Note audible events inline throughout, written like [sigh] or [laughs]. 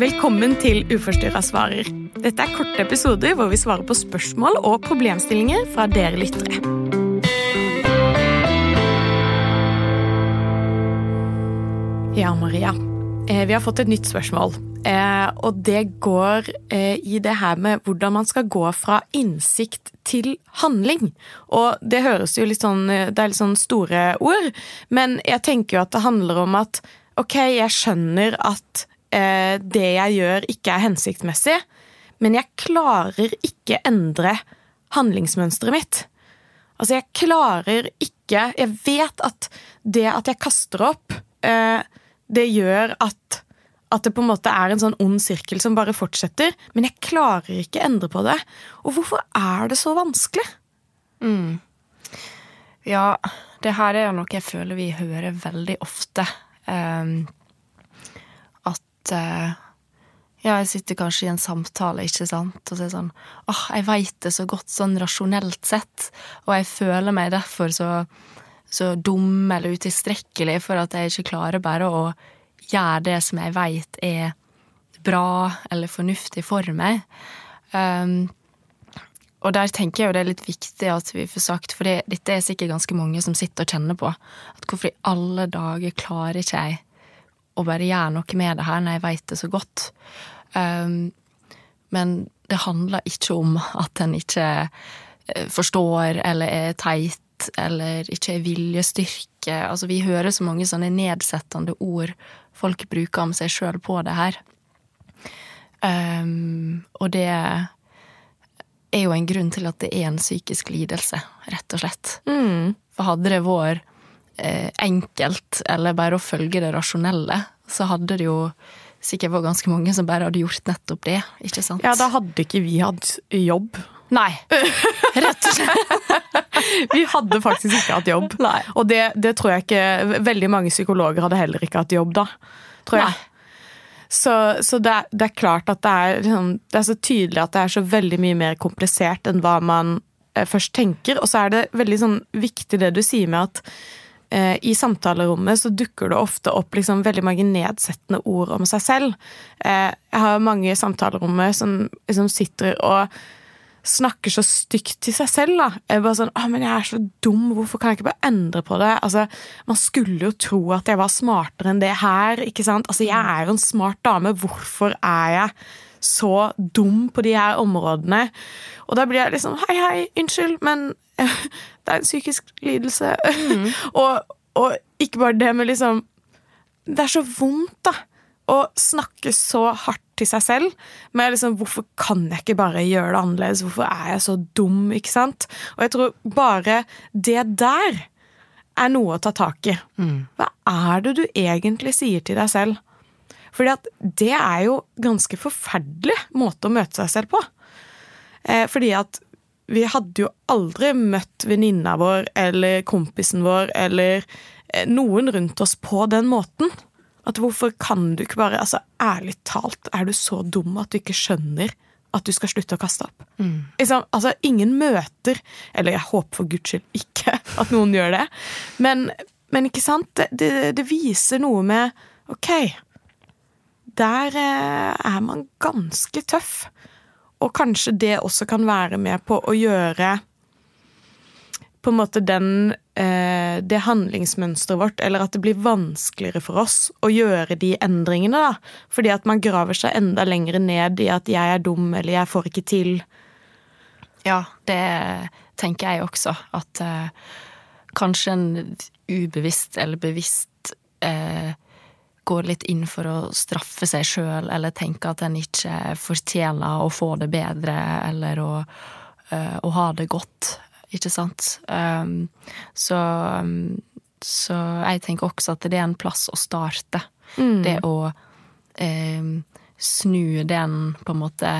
Velkommen til Uforstyrra svarer. Dette er korte episoder hvor vi svarer på spørsmål og problemstillinger fra dere lyttere. Ja, Maria. Eh, vi har fått et nytt spørsmål. Eh, og det går eh, i det her med hvordan man skal gå fra innsikt til handling. Og det høres jo litt sånn Det er litt sånn store ord, men jeg tenker jo at det handler om at ok, jeg skjønner at det jeg gjør, ikke er hensiktsmessig, men jeg klarer ikke endre handlingsmønsteret mitt. Altså, jeg klarer ikke Jeg vet at det at jeg kaster opp det gjør at, at det på en måte er en sånn ond sirkel som bare fortsetter. Men jeg klarer ikke endre på det. Og hvorfor er det så vanskelig? Mm. Ja, det her er jo noe jeg føler vi hører veldig ofte. Um, at uh, ja, jeg sitter kanskje i en samtale, ikke sant, og så er det sånn åh, jeg veit det så godt sånn rasjonelt sett, og jeg føler meg derfor så så dum eller utilstrekkelig for at jeg ikke klarer bare å gjøre det som jeg veit er bra eller fornuftig for meg. Um, og der tenker jeg jo det er litt viktig at vi får sagt, for det, dette er sikkert ganske mange som sitter og kjenner på, at hvorfor i alle dager klarer ikke jeg å bare gjøre noe med det her når jeg veit det så godt? Um, men det handler ikke om at en ikke eh, forstår eller er teit eller ikke er viljestyrke. Altså, vi hører så mange sånne nedsettende ord folk bruker om seg sjøl på det her. Um, og det er jo en grunn til at det er en psykisk lidelse, rett og slett. Mm. For hadde det vært eh, enkelt, eller bare å følge det rasjonelle, så hadde det jo sikkert vært ganske mange som bare hadde gjort nettopp det, ikke sant? Ja, da hadde ikke vi hatt jobb. Nei. Rett og slett. [laughs] vi hadde faktisk ikke hatt jobb. Nei. Og det, det, tror jeg ikke Veldig mange psykologer hadde heller ikke hatt jobb da. Tror jeg. Nei. Så, så det, det, er klart at det er, liksom, det er så tydelig at det er så veldig mye mer komplisert enn hva man eh, først tenker. Og så er det veldig sånn viktig det du sier med at eh, i samtalerommet så dukker det ofte opp liksom veldig mange nedsettende ord om seg selv. Eh, jeg har mange i samtalerommet som liksom sitter og snakker så stygt til seg selv. da. Jeg bare sånn, å, men jeg er så dum, hvorfor kan jeg ikke bare endre på det? Altså, Man skulle jo tro at jeg var smartere enn det her. ikke sant? Altså, Jeg er jo en smart dame, hvorfor er jeg så dum på de her områdene? Og da blir jeg liksom hei, hei, unnskyld, men [laughs] det er en psykisk lidelse. Mm. [laughs] og, og ikke bare det, men liksom Det er så vondt, da å snakke så hardt til seg selv. Men liksom, hvorfor kan jeg ikke bare gjøre det annerledes? Hvorfor er jeg så dum? ikke sant? Og jeg tror bare det der er noe å ta tak i. Mm. Hva er det du egentlig sier til deg selv? Fordi at det er jo ganske forferdelig måte å møte seg selv på. Eh, fordi at vi hadde jo aldri møtt venninna vår eller kompisen vår eller eh, noen rundt oss på den måten. At hvorfor kan du ikke bare altså Ærlig talt, er du så dum at du ikke skjønner at du skal slutte å kaste opp? Mm. Liksom, altså, ingen møter Eller jeg håper for guds skyld ikke [laughs] at noen gjør det. Men, men ikke sant? Det, det, det, viser noe med Ok, der eh, er man ganske tøff. Og kanskje det også kan være med på å gjøre på en måte den, eh, det handlingsmønsteret vårt, eller at det blir vanskeligere for oss å gjøre de endringene, da. Fordi at man graver seg enda lenger ned i at 'jeg er dum', eller 'jeg får ikke til'. Ja, det tenker jeg også. At eh, kanskje en ubevisst eller bevisst eh, går litt inn for å straffe seg sjøl, eller tenke at en ikke fortjener å få det bedre, eller å, eh, å ha det godt ikke sant. Um, så, um, så, jeg tenker også at det er en plass å starte. Mm. Det å um, snu den på en måte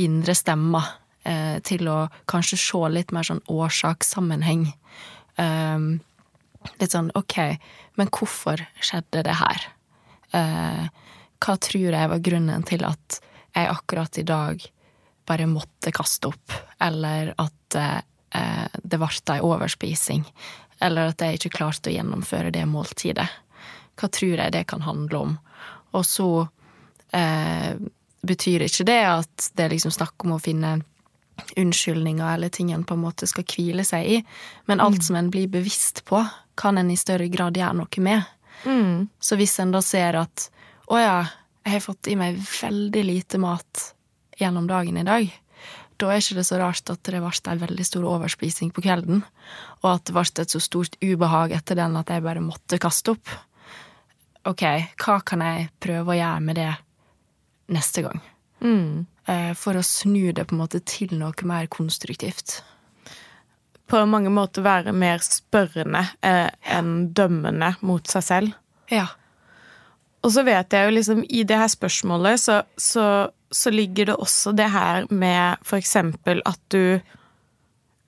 indre stemma uh, til å kanskje se litt mer sånn årsakssammenheng. Um, litt sånn ok, men hvorfor skjedde det her? Uh, hva tror jeg var grunnen til at jeg akkurat i dag bare måtte kaste opp, eller at eh, det ble ei overspising, eller at jeg ikke klarte å gjennomføre det måltidet. Hva tror jeg det kan handle om? Og så eh, betyr ikke det at det er liksom snakk om å finne unnskyldninger eller ting en på en måte skal hvile seg i, men alt som en blir bevisst på, kan en i større grad gjøre noe med. Mm. Så hvis en da ser at å ja, jeg har fått i meg veldig lite mat gjennom dagen i dag, da er ikke det så rart at det ble en veldig stor overspising på kvelden, og at det ble et så stort ubehag etter den at jeg bare måtte kaste opp. Ok, hva kan jeg prøve å gjøre med det neste gang? Mm. Eh, For å snu det på en måte til noe mer konstruktivt. På mange måter være mer spørrende eh, enn dømmende mot seg selv. Ja. Og så vet jeg jo liksom i det her spørsmålet så, så, så ligger det også det her med eksempel at du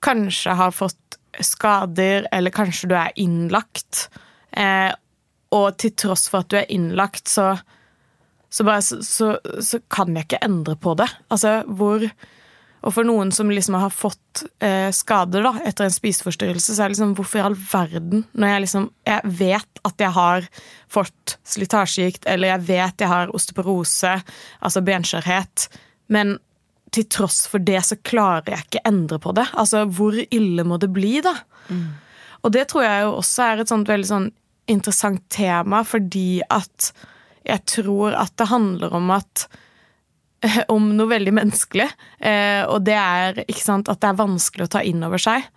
kanskje har fått skader, eller kanskje du er innlagt. Eh, og til tross for at du er innlagt, så, så, bare, så, så kan jeg ikke endre på det. Altså hvor Og for noen som liksom har fått eh, skader da, etter en spiseforstyrrelse, så er det liksom hvorfor i all verden Når jeg liksom Jeg vet at jeg har fått slitasjegikt, eller jeg vet jeg har osteoporose, altså benskjørhet, men til tross for det så klarer jeg ikke endre på det. Altså, hvor ille må det bli, da? Og det tror jeg jo også er et sånt veldig sånn interessant tema, fordi at jeg tror at det handler om at [laughs] om noe veldig menneskelig, eh, og det er sant, at det er vanskelig å ta inn over seg.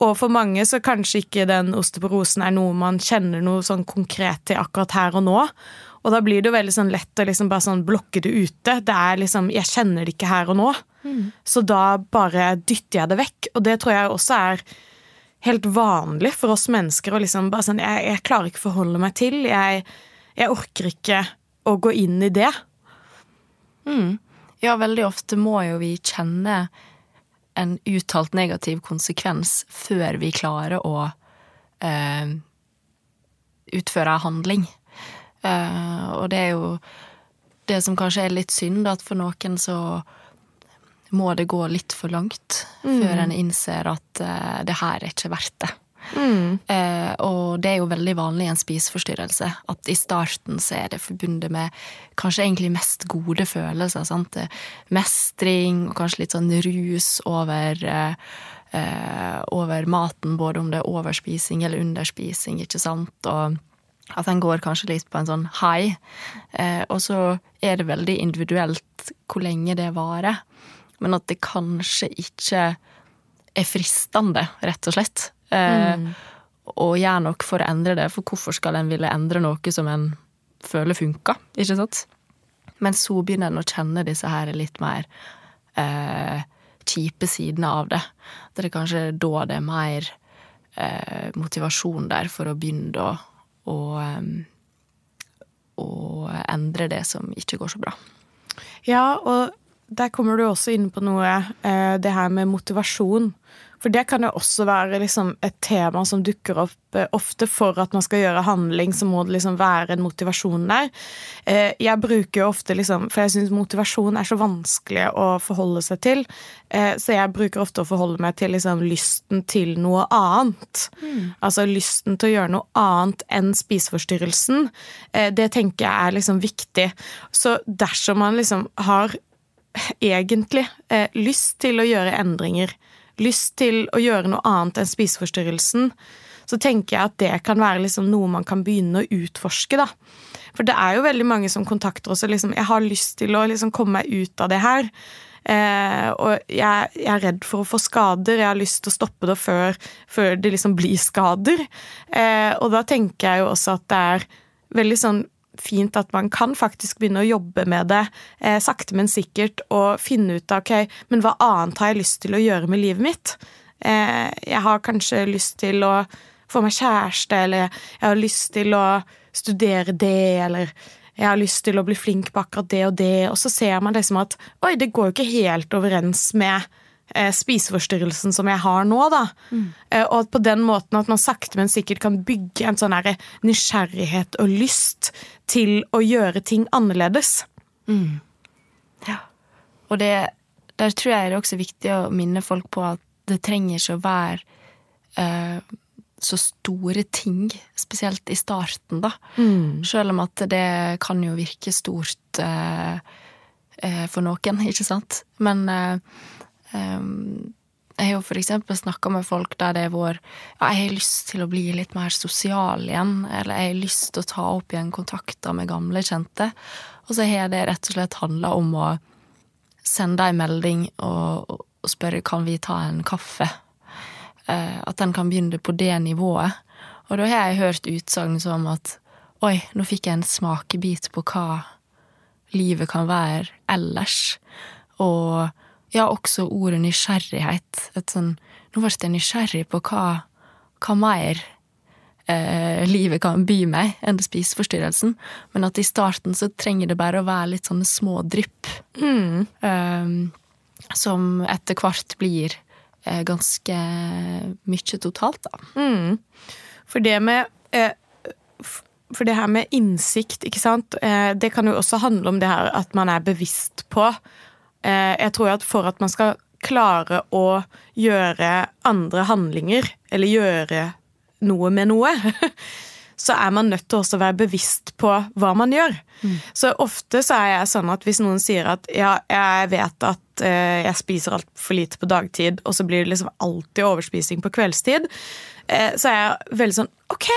Og for mange så kanskje ikke den osteoporosen er noe man kjenner noe sånn konkret til akkurat her og nå. Og da blir det jo veldig sånn lett å liksom bare sånn blokke det ute. Det er liksom, Jeg kjenner det ikke her og nå. Så da bare dytter jeg det vekk. Og det tror jeg også er helt vanlig for oss mennesker. å liksom bare sånn, jeg, jeg klarer ikke å forholde meg til. Jeg, jeg orker ikke å gå inn i det. Ja, veldig ofte må jo vi kjenne en uttalt negativ konsekvens før vi klarer å eh, utføre en handling. Eh, og det er jo det som kanskje er litt synd, at for noen så må det gå litt for langt før en innser at eh, det her er ikke verdt det. Eh, og det er jo veldig vanlig i en spiseforstyrrelse at i starten så er det forbundet med kanskje egentlig mest gode følelser. Sant? Mestring og kanskje litt sånn rus over, eh, over maten, både om det er overspising eller underspising, ikke sant. Og at en går kanskje litt på en sånn high. Eh, og så er det veldig individuelt hvor lenge det varer. Men at det kanskje ikke er fristende, rett og slett. Eh, Og gjør noe for å endre det, for hvorfor skal en ville endre noe som en føler funka, ikke sant? Men så begynner en å kjenne disse her litt mer eh, kjipe sidene av det. Det er kanskje da det er mer eh, motivasjon der for å begynne å, å, å endre det som ikke går så bra. Ja, og der kommer du også inn på noe, eh, det her med motivasjon. For det kan jo også være liksom et tema som dukker opp eh, ofte for at man skal gjøre handling, så må det liksom være en motivasjon der. Eh, jeg bruker jo ofte liksom, for jeg syns motivasjon er så vanskelig å forholde seg til, eh, så jeg bruker ofte å forholde meg til liksom lysten til noe annet. Altså lysten til å gjøre noe annet enn spiseforstyrrelsen. Eh, det tenker jeg er liksom viktig. Så dersom man liksom har egentlig eh, lyst til å gjøre endringer, lyst til å gjøre noe annet enn spiseforstyrrelsen, så tenker jeg at det kan være liksom noe man kan begynne å utforske. da. For det er jo veldig mange som kontakter oss og liksom Jeg har lyst til å liksom komme meg ut av det her. Eh, og jeg, jeg er redd for å få skader. Jeg har lyst til å stoppe det før, før det liksom blir skader. Eh, og da tenker jeg jo også at det er veldig sånn fint at man kan faktisk begynne å jobbe med det eh, sakte, men sikkert, og finne ut av ok, men hva annet har jeg lyst til å gjøre med livet mitt? Eh, jeg har kanskje lyst til å få meg kjæreste, eller jeg har lyst til å studere det, eller jeg har lyst til å bli flink på akkurat det og det, og så ser man liksom at oi, det går jo ikke helt overens med spiseforstyrrelsen som jeg har nå, da. Mm. og at på den måten at man sakte, men sikkert kan bygge en sånn nysgjerrighet og lyst til å gjøre ting annerledes. Ja. Og det, der tror jeg det er også viktig å minne folk på at det trenger ikke å være eh, så store ting, spesielt i starten, da. Mm. Selv om at det kan jo virke stort eh, eh, for noen, [laughs] ikke sant. Men eh, jeg har jo eksempel snakka med folk der det er vår Ja, jeg har lyst til å bli litt mer sosial igjen, eller jeg har lyst til å ta opp igjen kontakter med gamle kjente. Og så har det rett og slett handla om å sende ei melding og, og spørre kan vi ta en kaffe. Eh, at den kan begynne på det nivået. Og da har jeg hørt utsagn som at oi, nå fikk jeg en smakebit på hva livet kan være ellers. Og ja, også ordet nysgjerrighet. Et sånn Nå ble jeg nysgjerrig på hva, hva mer eh, livet kan by meg enn spiseforstyrrelsen. Men at i starten så trenger det bare å være litt sånne små drypp. Eh, som etter hvert blir eh, ganske mye totalt, da. Mm. For det med eh, For det her med innsikt, ikke sant, eh, det kan jo også handle om det her at man er bevisst på. Eh, jeg tror at for at man skal klare å gjøre andre handlinger, eller gjøre noe med noe, [laughs] så er man nødt til også å være bevisst på hva man gjør. Så ofte så er jeg sånn at hvis noen sier at ja, jeg vet at eh, jeg spiser altfor lite på dagtid, og så blir det liksom alltid overspising på kveldstid, eh, så er jeg veldig sånn ok,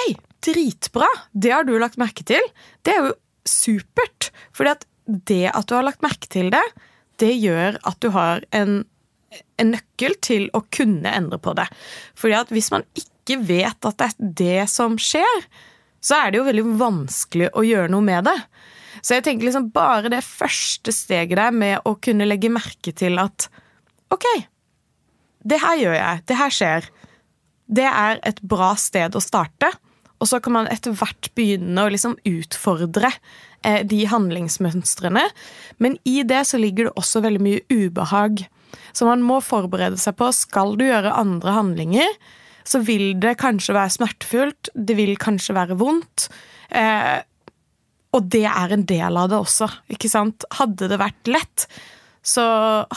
dritbra, det har du lagt merke til. Det er jo supert. Fordi at det at du har lagt merke til det, det gjør at du har en en nøkkel til å kunne endre på det. Fordi at hvis man ikke vet at det er det som skjer, så er det jo veldig vanskelig å gjøre noe med det. Så jeg tenker liksom bare det første steget der med å kunne legge merke til at ok, det her gjør jeg, det her skjer. Det er et bra sted å starte. Og så kan man etter hvert begynne å liksom utfordre eh, de handlingsmønstrene. Men i det så ligger det også veldig mye ubehag. Så man må forberede seg på skal du gjøre andre handlinger, så vil det kanskje være smertefullt, det vil kanskje være vondt. Eh, og det er en del av det også, ikke sant? Hadde det vært lett, så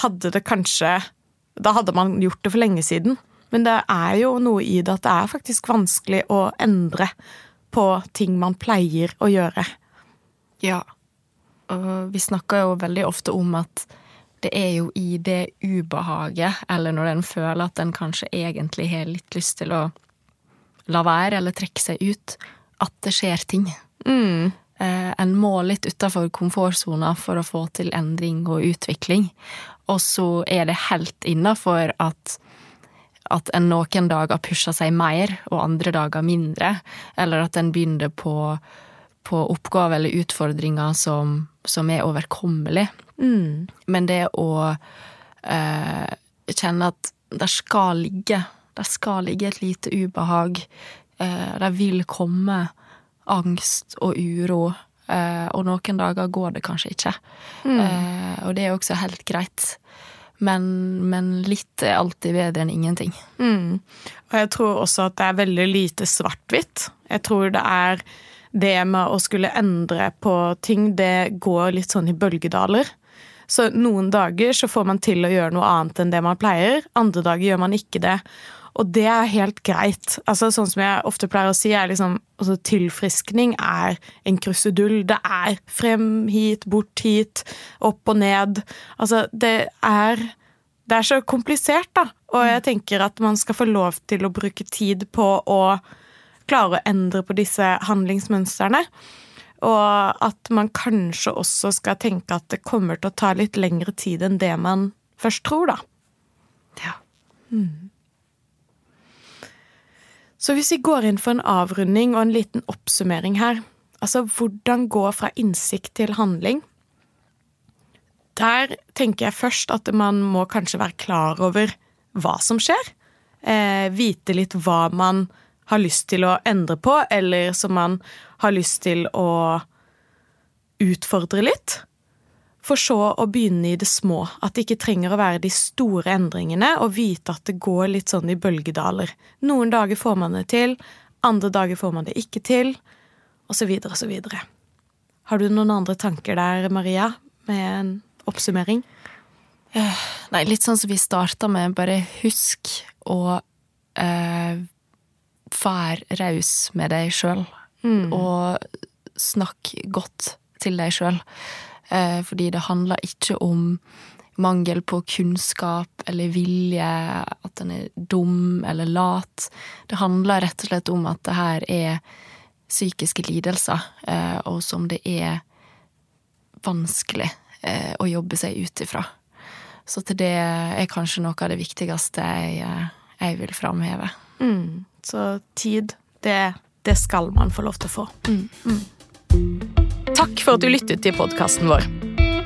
hadde det kanskje Da hadde man gjort det for lenge siden. Men det er jo noe i det at det er faktisk vanskelig å endre på ting man pleier å gjøre. Ja. Og vi snakker jo veldig ofte om at det er jo i det ubehaget, eller når en føler at en kanskje egentlig har litt lyst til å la være eller trekke seg ut, at det skjer ting. Mm. Eh, en må litt utafor komfortsona for å få til endring og utvikling. Og så er det helt innafor at, at en noen dager pusher seg mer, og andre dager mindre. Eller at en begynner på, på oppgaver eller utfordringer som, som er overkommelig. Mm. Men det å eh, kjenne at det skal ligge Det skal ligge et lite ubehag. Eh, det vil komme angst og uro. Eh, og noen dager går det kanskje ikke. Eh, og det er også helt greit. Men, men litt er alltid bedre enn ingenting. Mm. Og jeg tror også at det er veldig lite svart-hvitt. Jeg tror det er det med å skulle endre på ting, det går litt sånn i bølgedaler. Så noen dager så får man til å gjøre noe annet enn det man pleier, andre dager gjør man ikke det. Og det er helt greit. Altså, sånn som jeg ofte pleier å si, er liksom altså, Tilfriskning er en krusedull. Det er frem hit, bort hit, opp og ned. Altså, det er Det er så komplisert, da. Og jeg tenker at man skal få lov til å bruke tid på å klare å endre på disse handlingsmønstrene. Og at man kanskje også skal tenke at det kommer til å ta litt lengre tid enn det man først tror, da. Ja. Så hvis vi går inn for en avrunding og en liten oppsummering her Altså, hvordan gå fra innsikt til handling? Der tenker jeg først at man må kanskje være klar over hva som skjer. Eh, vite litt hva man har lyst til å endre på, eller som man har lyst til å utfordre litt. For så å begynne i det små. At det ikke trenger å være de store endringene, og vite at det går litt sånn i bølgedaler. Noen dager får man det til, andre dager får man det ikke til, og så videre og så videre. Har du noen andre tanker der, Maria, med en oppsummering? Nei, litt sånn som vi starta med, bare husk å eh, være raus med deg sjøl, og snakk godt til deg sjøl. Eh, fordi det handler ikke om mangel på kunnskap eller vilje, at en er dum eller lat. Det handler rett og slett om at det her er psykiske lidelser, eh, og som det er vanskelig eh, å jobbe seg ut ifra. Så til det er kanskje noe av det viktigste jeg, jeg vil framheve. Mm. Så tid, det, det, skal man få lov til å få. Mm. Mm. Takk for at du lyttet til podkasten vår.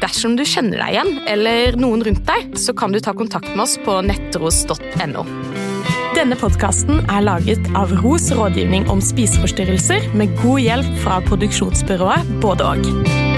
Dersom du kjenner deg igjen, eller noen rundt deg, så kan du ta kontakt med oss på nettros.no. Denne podkasten er laget av Ros rådgivning om spiseforstyrrelser, med god hjelp fra produksjonsbyrået Både og.